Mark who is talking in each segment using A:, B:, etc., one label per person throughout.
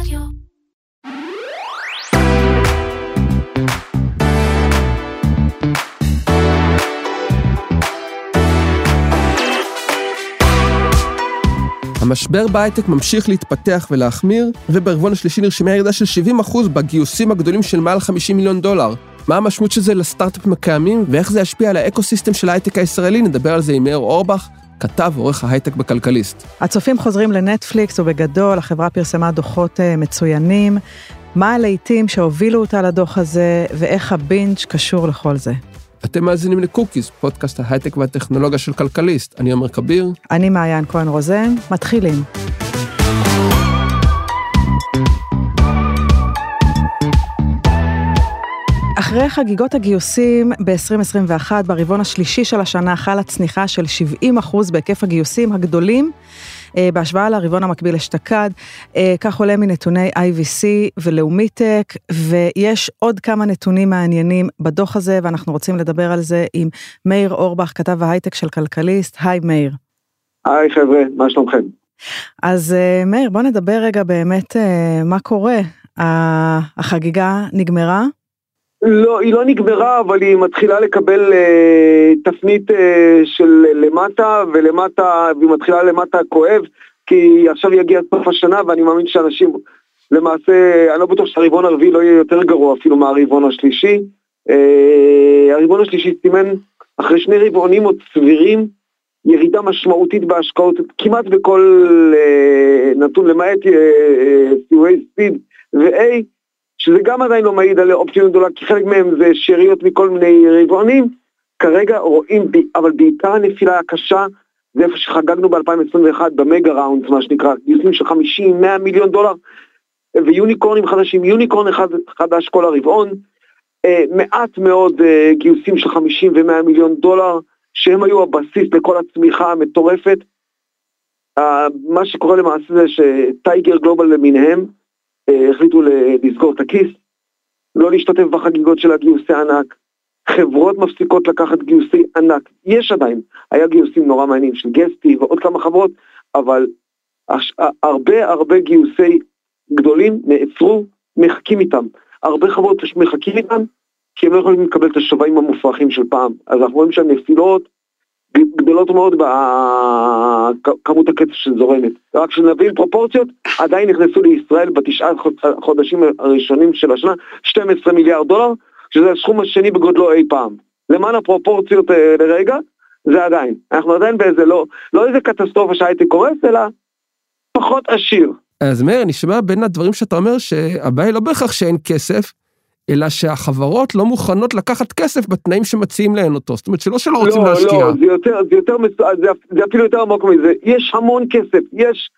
A: רדיו.
B: המשבר בהייטק ממשיך להתפתח ולהחמיר, וברבעון השלישי נרשמה ירידה של 70% בגיוסים הגדולים של מעל 50 מיליון דולר. מה המשמעות של זה לסטארט-אפים הקיימים, ואיך זה ישפיע על האקו-סיסטם של ההייטק הישראלי, נדבר על זה עם מאיר אורבך, כתב ועורך ההייטק בכלכליסט.
C: הצופים חוזרים לנטפליקס, ובגדול החברה פרסמה דוחות אה, מצוינים. מה הלהיטים שהובילו אותה לדוח הזה, ואיך הבינג' קשור לכל זה.
B: אתם מאזינים לקוקיס, פודקאסט ההייטק והטכנולוגיה של כלכליסט. אני עומר כביר.
C: אני מעיין כהן רוזן, מתחילים. אחרי חגיגות הגיוסים ב-2021, ברבעון השלישי של השנה חלה צניחה של 70% בהיקף הגיוסים הגדולים אה, בהשוואה לרבעון המקביל אשתקד, אה, כך עולה מנתוני IVC ולאומיטק, ויש עוד כמה נתונים מעניינים בדוח הזה, ואנחנו רוצים לדבר על זה עם מאיר אורבך, כתב ההייטק של כלכליסט. היי מאיר.
D: היי חבר'ה, מה שלומכם?
C: אז אה, מאיר, בוא נדבר רגע באמת מה קורה. החגיגה נגמרה?
D: לא, היא לא נגמרה, אבל היא מתחילה לקבל אה, תפנית אה, של למטה, ולמטה, והיא מתחילה למטה כואב, כי עכשיו יגיע סוף השנה, ואני מאמין שאנשים, למעשה, אני לא בטוח שהרבעון הרביעי לא יהיה יותר גרוע אפילו מהרבעון השלישי. אה, הרבעון השלישי סימן, אחרי שני רבעונים עוד סבירים, ירידה משמעותית בהשקעות כמעט בכל אה, נתון, למעט אה, אה, סיועי ספיד ו-A, שזה גם עדיין לא מעיד על אופטימיות גדולה, כי חלק מהם זה שאריות מכל מיני רבעונים, כרגע רואים, אבל בעיקר הנפילה הקשה, זה איפה שחגגנו ב-2021 במגה ראונד, מה שנקרא, גיוסים של 50-100 מיליון דולר, ויוניקורנים חדשים, יוניקורן אחד חדש כל הרבעון, אה, מעט מאוד אה, גיוסים של 50 ו-100 מיליון דולר, שהם היו הבסיס לכל הצמיחה המטורפת. אה, מה שקורה למעשה זה שטייגר גלובל למיניהם, החליטו לסגור את הכיס, לא להשתתף בחגיגות של הגיוסי ענק. חברות מפסיקות לקחת גיוסי ענק. יש עדיין, היה גיוסים נורא מעניינים של גסטי ועוד כמה חברות, אבל הרבה הרבה גיוסי גדולים נעצרו, מחכים איתם. הרבה חברות מחכים איתם, כי הם לא יכולים לקבל את השווים המופרכים של פעם. אז אנחנו רואים שם נפילות, גדולות מאוד בכמות הכסף שזורמת. רק שנבין פרופורציות, עדיין נכנסו לישראל בתשעה חודשים הראשונים של השנה 12 מיליארד דולר, שזה הסכום השני בגודלו אי פעם. למען הפרופורציות אה, לרגע, זה עדיין. אנחנו עדיין באיזה לא, לא איזה קטסטרופה שהייתי קורס, אלא פחות עשיר.
B: אז מאיר, אני שומע בין הדברים שאתה אומר שהבעיה היא לא בהכרח שאין כסף, אלא שהחברות לא מוכנות לקחת כסף בתנאים שמציעים להן אותו. זאת אומרת שלא שלא רוצים
D: לא,
B: להשקיע.
D: לא, זה יותר, זה יותר, זה, זה אפילו יותר עמוק מזה. יש המון כסף, יש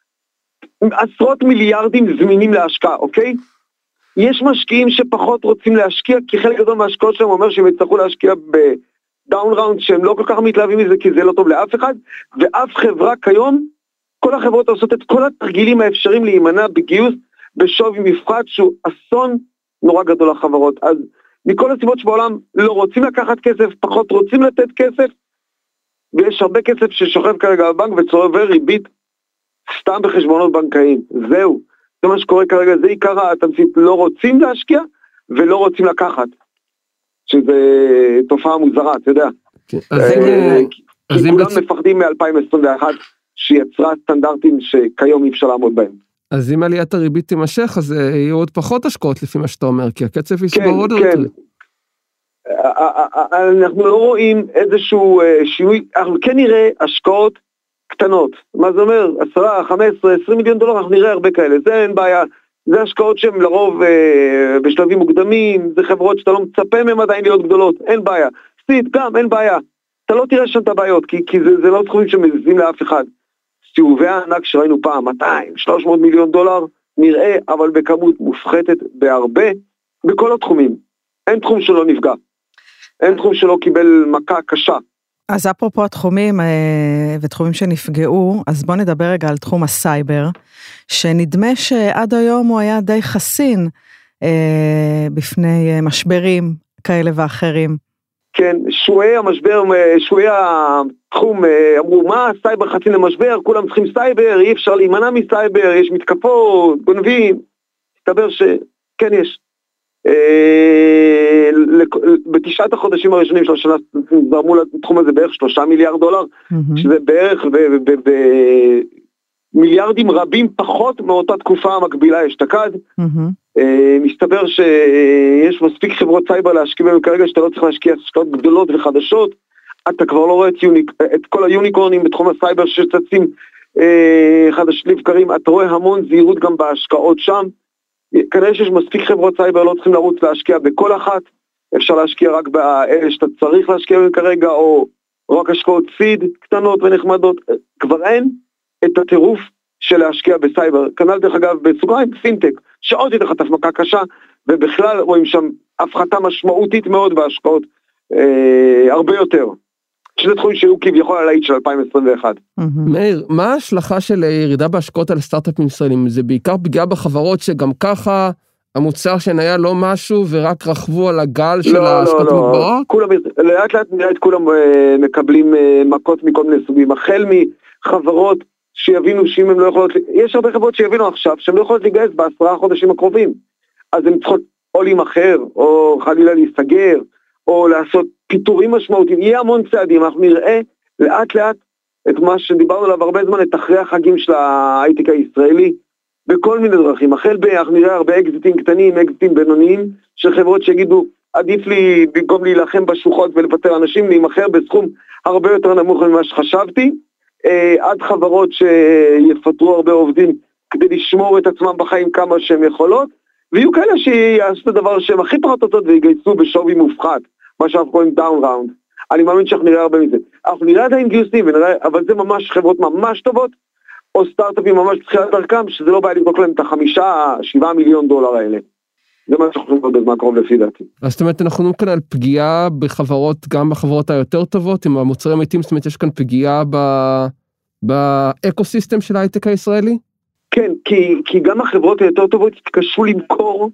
D: עשרות מיליארדים זמינים להשקעה, אוקיי? יש משקיעים שפחות רוצים להשקיע, כי חלק גדול מההשקעות שלהם אומר שהם יצטרכו להשקיע בדאון ראונד שהם לא כל כך מתלהבים מזה כי זה לא טוב לאף אחד, ואף חברה כיום, כל החברות עושות את כל התרגילים האפשריים להימנע בגיוס בשווי מפחת שהוא אסון נורא גדול לחברות. אז מכל הסיבות שבעולם לא רוצים לקחת כסף, פחות רוצים לתת כסף, ויש הרבה כסף ששוכב כרגע בבנק וצובר ריבית סתם בחשבונות בנקאיים. זהו, זה מה שקורה כרגע, זה עיקר התמצית, לא רוצים להשקיע ולא רוצים לקחת. שזה תופעה מוזרה, אתה יודע.
B: כן.
D: אה, כי כולם מפחדים מ-2021 שיצרה סטנדרטים שכיום אי אפשר לעמוד בהם.
B: אז אם עליית הריבית תימשך, אז אה, יהיו עוד פחות השקעות לפי מה שאתה אומר, כי הקצב יסבור
D: כן,
B: עוד
D: כן.
B: יותר.
D: אנחנו לא רואים איזשהו אה, שינוי, אנחנו כן נראה השקעות קטנות. מה זה אומר? 10, 15, 20 מיליון דולר, אנחנו נראה הרבה כאלה, זה אין בעיה. זה השקעות שהן לרוב אה, בשלבים מוקדמים, זה חברות שאתה לא מצפה מהן עדיין להיות גדולות, אין בעיה. סיד גם, אין בעיה. אתה לא תראה שם את הבעיות, כי, כי זה, זה לא תחומים שמזיזים לאף אחד. סיבובי הענק שראינו פעם, 200, 300 מיליון דולר, נראה, אבל בכמות מופחתת בהרבה, בכל התחומים. אין תחום שלא נפגע. אין תחום שלא קיבל מכה קשה.
C: אז אפרופו התחומים אה, ותחומים שנפגעו, אז בוא נדבר רגע על תחום הסייבר, שנדמה שעד היום הוא היה די חסין אה, בפני אה, משברים כאלה ואחרים.
D: כן, שועי המשבר, שועי התחום אמרו מה סייבר חסין למשבר, כולם צריכים סייבר, אי אפשר להימנע מסייבר, יש מתקפות, גונבים, מסתבר שכן יש. אה, בתשעת החודשים הראשונים של השנה זרמו לתחום הזה בערך שלושה מיליארד דולר, שזה בערך במיליארדים רבים פחות מאותה תקופה המקבילה אשתקד. אה, מסתבר שיש מספיק חברות סייבר להשקיע בהם כרגע שאתה לא צריך להשקיע השקעות גדולות וחדשות. אתה כבר לא רואה את, יוניק, את כל היוניקורנים בתחום הסייבר שצצים אה, חדשים לבקרים, אתה רואה המון זהירות גם בהשקעות שם. כנראה שיש מספיק חברות סייבר, לא צריכים לרוץ להשקיע בכל אחת, אפשר להשקיע רק באלה שאתה צריך להשקיע בהם כרגע, או רק השקעות seed קטנות ונחמדות, כבר אין את הטירוף של להשקיע בסייבר. כנ"ל דרך אגב בסוגריים פינטק, שעוד יותר חטף מכה קשה, ובכלל רואים שם הפחתה משמעותית מאוד בהשקעות, אה, הרבה יותר. שזה תחומים שהיו כביכול הלהיט של 2021.
B: מאיר, מה ההשלכה של ירידה בהשקעות על סטארט-אפים ישראלים? זה בעיקר פגיעה בחברות שגם ככה המוצר שלהן היה לא משהו ורק רכבו על הגל של
D: לא,
B: ההשקעות
D: לא, לא.
B: המוגברות?
D: כולם, לאט לאט נראה את כולם אה, מקבלים אה, מכות מכל מיני סוגים, החל מחברות שיבינו שאם הן לא יכולות, יש הרבה חברות שיבינו עכשיו שהן לא יכולות לגייס בעשרה החודשים הקרובים, אז הן צריכות או להימכר, או חלילה להיסגר, או לעשות פיטורים משמעותיים, יהיה המון צעדים, אנחנו נראה לאט לאט את מה שדיברנו עליו הרבה זמן, את אחרי החגים של ההייטק הישראלי, בכל מיני דרכים. החל ב... אנחנו נראה הרבה אקזיטים קטנים, אקזיטים בינוניים, של חברות שיגידו, עדיף לי במקום להילחם בשוחות ולפטר אנשים, להימכר בסכום הרבה יותר נמוך ממה שחשבתי, עד חברות שיפטרו הרבה עובדים כדי לשמור את עצמם בחיים כמה שהם יכולות, ויהיו כאלה שיעשו את הדבר שהם הכי פחות רוצות ויגייסו בשווי מופחת. מה שאנחנו קוראים down round. אני מאמין שאנחנו נראה הרבה מזה. אנחנו נראה עדיין גיוסים, ונראה, אבל זה ממש חברות ממש טובות, או סטארט-אפים ממש בתחילת דרכם, שזה לא בעיה לבדוק להם את החמישה, שבעה מיליון דולר האלה. זה מה שאנחנו לראות בזמן קרוב לפי דעתי.
B: אז זאת אומרת, אנחנו מדברים כאן על פגיעה בחברות, גם בחברות היותר טובות, עם המוצרים האמיתיים, זאת אומרת, יש כאן פגיעה ב... באקו-סיסטם של ההייטק הישראלי?
D: כן, כי, כי גם החברות היותר טובות התקשו למכור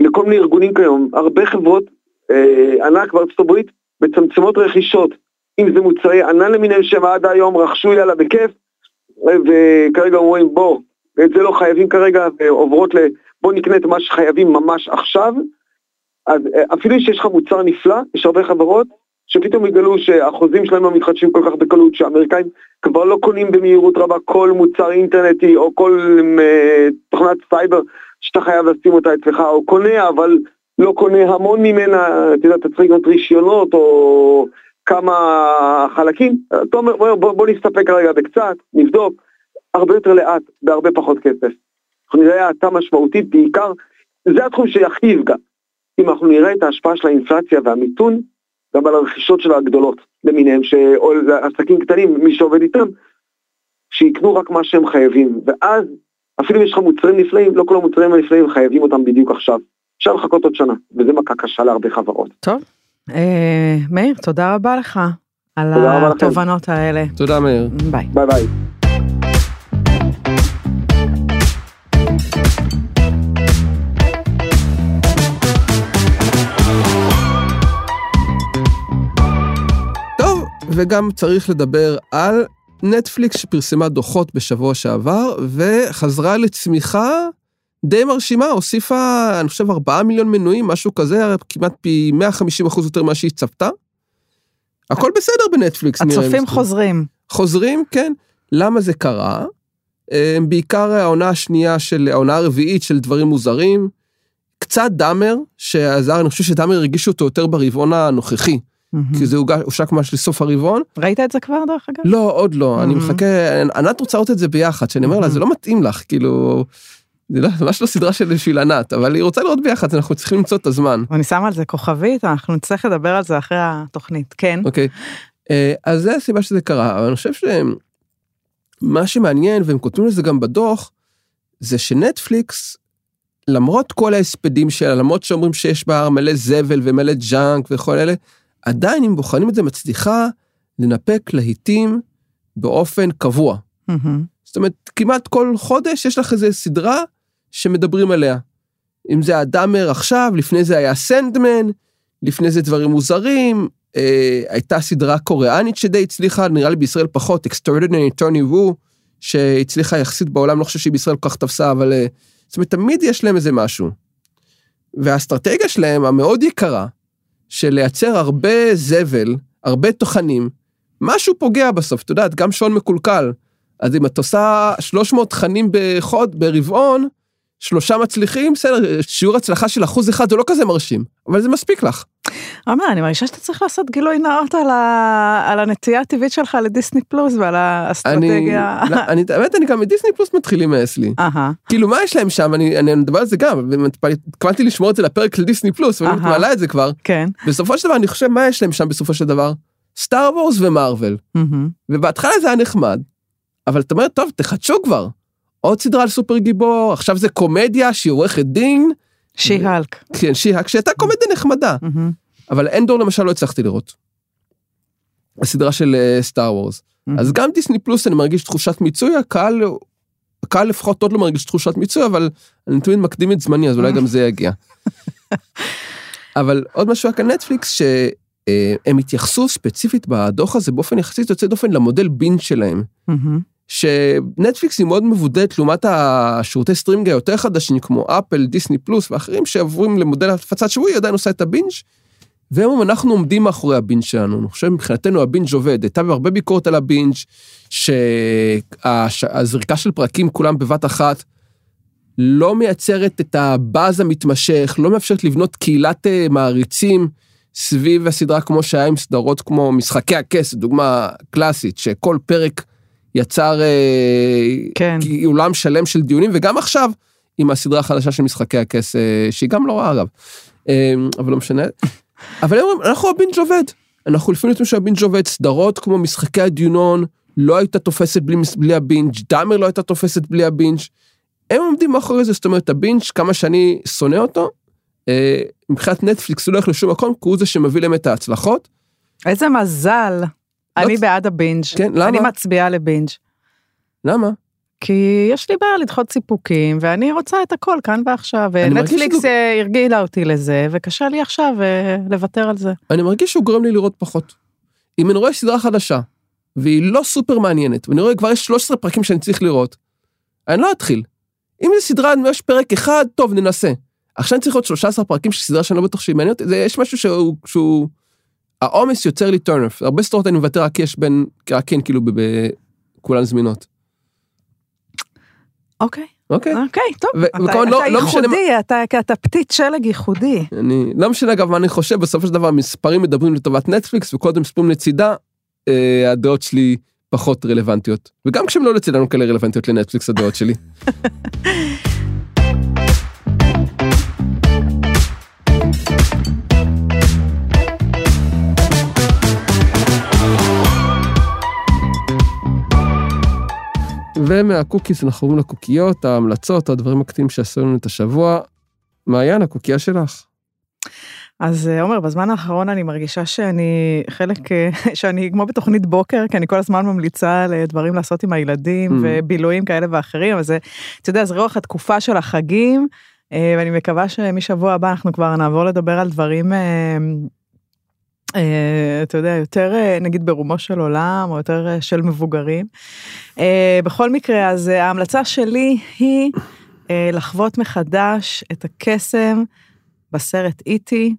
D: לכל מיני ארגונים כיום. הרבה חברות אה, ענק בארצות הברית מצמצמות רכישות, אם זה מוצרי ענן למיניהם שהם עד היום רכשו יאללה בכיף, וכרגע אומרים בוא, את זה לא חייבים כרגע, ועוברות ל... בוא נקנה את מה שחייבים ממש עכשיו, אז אה, אפילו שיש לך מוצר נפלא, יש הרבה חברות שפתאום יגלו שהחוזים שלהם לא מתחדשים כל כך בקלות, שהאמריקאים כבר לא קונים במהירות רבה כל מוצר אינטרנטי או כל uh, תוכנת סייבר שאתה חייב לשים אותה אצלך, או קונה אבל לא קונה המון ממנה, אתה יודע, אתה צריך לקנות רישיונות או כמה חלקים, אתה אומר בוא, בוא, בוא נסתפק רגע בקצת, נבדוק, הרבה יותר לאט, בהרבה פחות כסף. אנחנו נראה האטה משמעותית, בעיקר, זה התחום שהכי יפגע. אם אנחנו נראה את ההשפעה של האינפלציה והמיתון, גם על הרכישות של הגדולות למיניהם, או עסקים קטנים, מי שעובד איתם, שיקנו רק מה שהם חייבים, ואז אפילו אם יש לך מוצרים נפלאים, לא כל המוצרים הנפלאים חייבים אותם בדיוק עכשיו. אפשר לחכות עוד שנה, וזה מכה קשה להרבה חברות.
C: טוב, אה, מאיר, תודה רבה לך על התובנות האלה.
B: תודה מאיר.
C: ביי.
D: ביי ביי.
B: וגם צריך לדבר על נטפליקס שפרסמה דוחות בשבוע שעבר וחזרה לצמיחה די מרשימה, הוסיפה, אני חושב, 4 מיליון מנויים, משהו כזה, כמעט פי 150 אחוז יותר ממה שהיא צפתה. הכל בסדר בנטפליקס,
C: נראה לי. הצופים חוזרים.
B: חוזרים, כן. למה זה קרה? אה, בעיקר העונה השנייה של, העונה הרביעית של דברים מוזרים. קצת דאמר, שעזר, אני חושב שדאמר הרגישו אותו יותר ברבעון הנוכחי. Mm-hmm. כי זה הושק ממש לסוף הרבעון.
C: ראית את זה כבר דרך אגב?
B: לא, עוד לא, mm-hmm. אני מחכה, ענת רוצה לראות את זה ביחד, שאני אומר mm-hmm. לה, זה לא מתאים לך, כאילו, זה לא, ממש לא סדרה של בשביל ענת, אבל היא רוצה לראות ביחד, אנחנו צריכים למצוא את הזמן.
C: אני שמה על זה כוכבית, אנחנו נצטרך לדבר על זה אחרי התוכנית, כן.
B: אוקיי, אה, אז זה הסיבה שזה קרה, אבל אני חושב שמה שמעניין, והם כותבים לזה גם בדוח, זה שנטפליקס, למרות כל ההספדים שלה, למרות שאומרים שיש בה מלא זבל ומלא ג'אנק וכל אלה, עדיין אם בוחנים את זה מצליחה לנפק להיטים באופן קבוע. Mm-hmm. זאת אומרת, כמעט כל חודש יש לך איזה סדרה שמדברים עליה. אם זה הדאמר עכשיו, לפני זה היה סנדמן, לפני זה דברים מוזרים, אה, הייתה סדרה קוריאנית שדי הצליחה, נראה לי בישראל פחות, Extraordinary Tony Wu, שהצליחה יחסית בעולם, לא חושב שהיא בישראל כל כך תפסה, אבל אה, זאת אומרת, תמיד יש להם איזה משהו. והאסטרטגיה שלהם, המאוד יקרה, של לייצר הרבה זבל, הרבה תוכנים, משהו פוגע בסוף, את יודעת, גם שעון מקולקל. אז אם את עושה 300 תכנים בחוד, ברבעון, שלושה מצליחים, בסדר, שיעור הצלחה של אחוז אחד זה לא כזה מרשים, אבל זה מספיק לך.
C: עומר, אני מרגישה שאתה צריך לעשות גילוי נאות על, ה... על הנטייה הטבעית שלך לדיסני פלוס ועל האסטרטגיה.
B: אני, לא, אני, האמת, אני גם מדיסני פלוס מתחיל להימאס לי. כאילו, מה יש להם שם? אני, אני מדבר על זה גם, התכוונתי לשמור את זה לפרק של דיסני פלוס, ואני. מעלה את זה כבר.
C: כן.
B: בסופו של דבר, אני חושב, מה יש להם שם בסופו של דבר? סטאר וורס ומרוויל. ובהתחלה זה היה נחמד, אבל אתה אומר, טוב, תחדשו כבר. עוד סדרה על סופר גיבור, עכשיו זה קומדיה שהיא עורכת דין.
C: She-Hulk.
B: כן, שהיא שהייתה קומדיה נחמדה. אבל אנדור למשל לא הצלחתי לראות. הסדרה של סטאר וורס.
C: מהמם.
B: אז גם דיסני פלוס אני מרגיש תחושת מיצוי, הקהל, הקהל לפחות עוד לא מרגיש תחושת מיצוי, אבל אני תמיד מקדים את זמני, אז אולי גם זה יגיע. אבל עוד משהו היה כאן נטפליקס, שהם התייחסו ספציפית בדוח הזה באופן יחסית יוצא דופן למודל הבינג' שלהם. שנטפליקס היא מאוד מבודדת לעומת השירותי סטרימינג היותר חדשים כמו אפל, דיסני פלוס ואחרים שעוברים למודל הפצה שבועי עדיין עושה את הבינג' והם אומרים אנחנו עומדים מאחורי הבינג' שלנו, אני חושב מבחינתנו הבינג' עובד, הייתה הרבה ביקורת על הבינג' שהזריקה של פרקים כולם בבת אחת לא מייצרת את הבאז המתמשך, לא מאפשרת לבנות קהילת אה, מעריצים סביב הסדרה כמו שהיה עם סדרות כמו משחקי הכס, דוגמה קלאסית, שכל פרק יצר אה,
C: כן.
B: אולם שלם של דיונים, וגם עכשיו עם הסדרה החדשה של משחקי הכס, אה, שהיא גם לא רעה אגב, אה, אבל לא משנה. אבל הם אומרים, אנחנו הבינג' עובד. אנחנו לפעמים יודעים שהבינג' עובד, סדרות כמו משחק הדיונון, לא הייתה תופסת בלי, בלי הבינג', דאמר לא הייתה תופסת בלי הבינג'. הם עומדים מאחורי זה, זאת אומרת, הבינג', כמה שאני שונא אותו, מבחינת נטפליקס הוא לא הולך לשום מקום, כי הוא זה שמביא להם את ההצלחות.
C: איזה מזל. אני בעד הבינג'.
B: כן, למה?
C: אני מצביעה לבינג'.
B: למה?
C: כי יש לי בעיה לדחות סיפוקים, ואני רוצה את הכל כאן ועכשיו. ונטפליקס
B: שזה-
C: אה, הרגילה אותי לזה, וקשה לי עכשיו אה, לוותר על זה.
B: אני מרגיש שהוא גורם לי לראות פחות. אם אני רואה סדרה חדשה, והיא לא סופר מעניינת, ואני רואה כבר יש 13 פרקים שאני צריך לראות, אני לא אתחיל. אם זו סדרה, יש פרק אחד, טוב, ננסה. עכשיו אני צריך לראות 13 פרקים של סדרה שאני לא בטוח שהיא מעניינת, יש משהו שהוא, שהוא... העומס יוצר לי טרנף. הרבה סדרות אני מוותר רק יש בין, רק כן, כאילו, ב- ב- כולן זמינות.
C: אוקיי,
B: אוקיי?
C: אוקיי, טוב.
B: ו-
C: אתה-
B: לא-
C: אתה
B: לא
C: ייחודי, אתה- אתה פתית שלג ייחודי.
B: אני לא משנה אגב מה אני חושב בסופו של דבר מספרים מדברים לטובת נטפליקס וכל הם מספרים לצידה אה, הדעות שלי פחות רלוונטיות וגם כשהם לא לצידנו כאלה רלוונטיות לנטפליקס הדעות שלי. ומהקוקיס אנחנו עוברים לקוקיות ההמלצות הדברים הקטנים שעשו לנו את השבוע. מעיין הקוקייה שלך.
C: אז אה, עומר, בזמן האחרון אני מרגישה שאני חלק, אה, שאני כמו בתוכנית בוקר, כי אני כל הזמן ממליצה על אה, דברים לעשות עם הילדים
B: Mm.
C: ובילויים כאלה ואחרים, זה, אתה יודע, זה רוח התקופה של החגים, ואני מקווה שמשבוע הבא אנחנו כבר נעבור לדבר על דברים, אתה יודע, יותר אה, נגיד ברומו של עולם, או יותר אה, של מבוגרים. אה, בכל מקרה, אז אה, ההמלצה שלי היא אה, לחוות מחדש את הקסם בסרט איטי.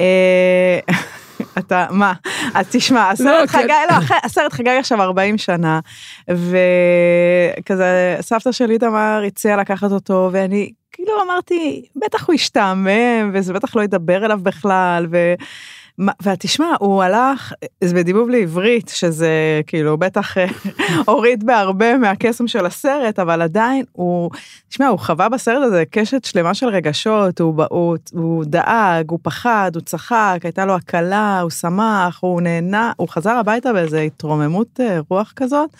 C: אה, אתה, מה? אז תשמע, הסרט
B: כן.
C: חגג, לא, הסרט חגג עכשיו 40 שנה, וכזה, סבתא של איתמר הציעה לקחת אותו, ואני כאילו אמרתי, בטח הוא ישתעמם, וזה בטח לא ידבר אליו בכלל, ו... ותשמע, הוא הלך, זה בדיבוב לעברית, שזה כאילו בטח אה, הוריד בהרבה מהקסם של הסרט, אבל עדיין הוא, תשמע, הוא חווה בסרט הזה קשת שלמה של רגשות, הוא, הוא, הוא דאג, הוא פחד, הוא צחק, הייתה לו הקלה, הוא שמח, הוא נהנה, הוא חזר הביתה באיזו התרוממות אה, רוח כזאת,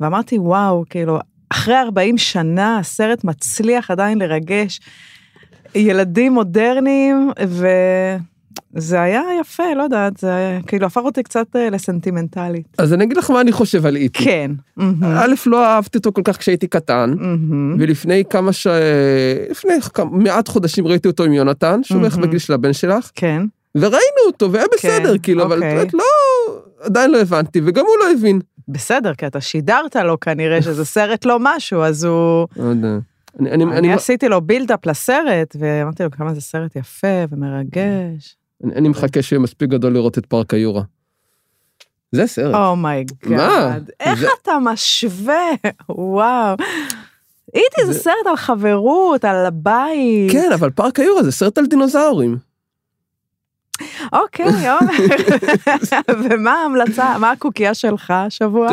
C: ואמרתי, וואו, כאילו, אחרי 40 שנה הסרט מצליח עדיין לרגש ילדים מודרניים, וזה היה יפה, לא יודעת, זה כאילו הפך אותי קצת אה, לסנטימנטלית.
B: אז אני אגיד לך מה אני חושב על איטי.
C: כן.
B: א', לא אהבתי אותו כל כך כשהייתי קטן. ולפני כמה ש... לפני מעט חודשים ראיתי אותו עם יונתן, שהוא בערך
C: מהמם.
B: בגיל של הבן שלך,
C: כן.
B: וראינו אותו, והיה בסדר,
C: כן,
B: כאילו, אבל
C: אוקיי.
B: באמת לא, עדיין לא הבנתי, וגם הוא לא הבין.
C: בסדר, כי אתה שידרת לו כנראה שזה סרט לא משהו, אז הוא...
B: לא יודע. אני, אני,
C: אני עשיתי לו בילדאפ לסרט, ואמרתי לו כמה זה סרט יפה ומרגש.
B: אני, אני מחכה שיהיה מספיק גדול לראות את פארק היורה. זה סרט.
C: Oh my God.
B: מה?
C: איך
B: זה-
C: אתה משווה? וואו. איטי זה
B: זה-
C: סרט על חברות, על הבית.
B: כן, אבל פארק היורה זה סרט על דינוזאורים.
C: אוקיי. ומה ההמלצה, מה הקוקייה שלך השבוע?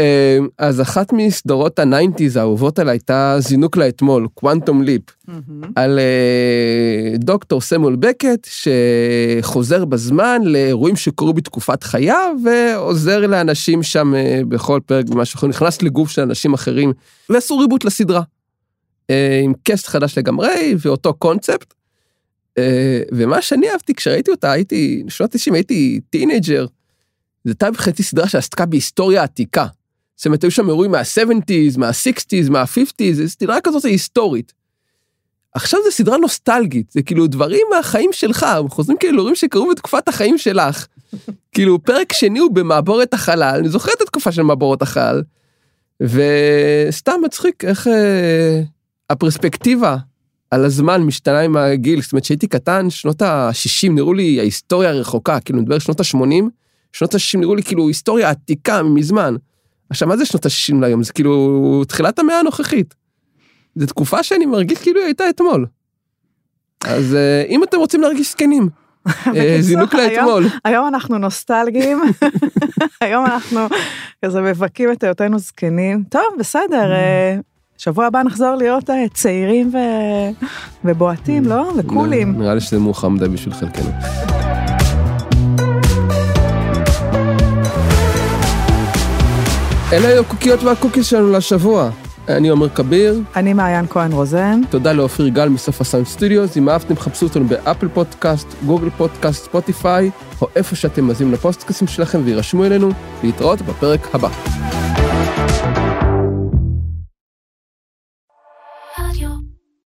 B: אה, אז אחת מסדרות ה nineties האהובות עליי הייתה זינוק לאתמול, Quantum
C: Leap.
B: על אה, דוקטור סמואל בקט שחוזר בזמן לאירועים שקרו בתקופת חייו ועוזר לאנשים שם אה, בכל פרק במשהו אחר, נכנס לגוף של אנשים אחרים ועשו reboot לסדרה. אה, עם cast חדש לגמרי ואותו קונספט. ומה שאני אהבתי כשראיתי אותה הייתי שנות 90 הייתי teenager. זו הייתה בחצי סדרה שעסקה בהיסטוריה עתיקה. זאת אומרת היו שם אירועים מה-70's, מה-60's, מה-50's, זו סדרה כזאת היסטורית. עכשיו זו סדרה נוסטלגית, זה כאילו דברים מהחיים שלך, הם חוזרים כאילו לאירועים שקרו בתקופת החיים שלך. כאילו פרק שני הוא במעבורת החלל, אני זוכר את התקופה של מעבורת החלל, וסתם מצחיק איך אה, הפרספקטיבה על הזמן משתנה עם הגיל, זאת אומרת שהייתי קטן, שנות ה-60 נראו לי ההיסטוריה הרחוקה, כאילו נדבר שנות ה-80, שנות ה-60 נראו לי כאילו היסטוריה עתיקה מזמן. עכשיו מה זה שנות ה-60 להיום? זה כאילו תחילת המאה הנוכחית. זו תקופה שאני מרגיש כאילו היא הייתה אתמול. אז אה, אם אתם רוצים להרגיש זקנים, אה, זינוק לאתמול.
C: היום אנחנו נוסטלגיים, היום אנחנו כזה מבכים את היותנו זקנים. טוב, בסדר, אה, שבוע הבא נחזור להיות צעירים ובועטים, לא? וקולים.
B: נראה לי שזה מאוחר מדי בשביל חלקנו. אלה היו הקוקיות והקוקיס שלנו לשבוע. אני עומר כביר,
C: אני מעיין כהן רוזן.
B: תודה לאופיר גל מסוף הסאונד סטודיוס, אם אהבתם חפשו אותנו באפל פודקאסט, גוגל פודקאסט, ספוטיפיי, או איפה שאתם מאזינים לפודקאסטים שלכם והירשמו אלינו, להתראות בפרק הבא.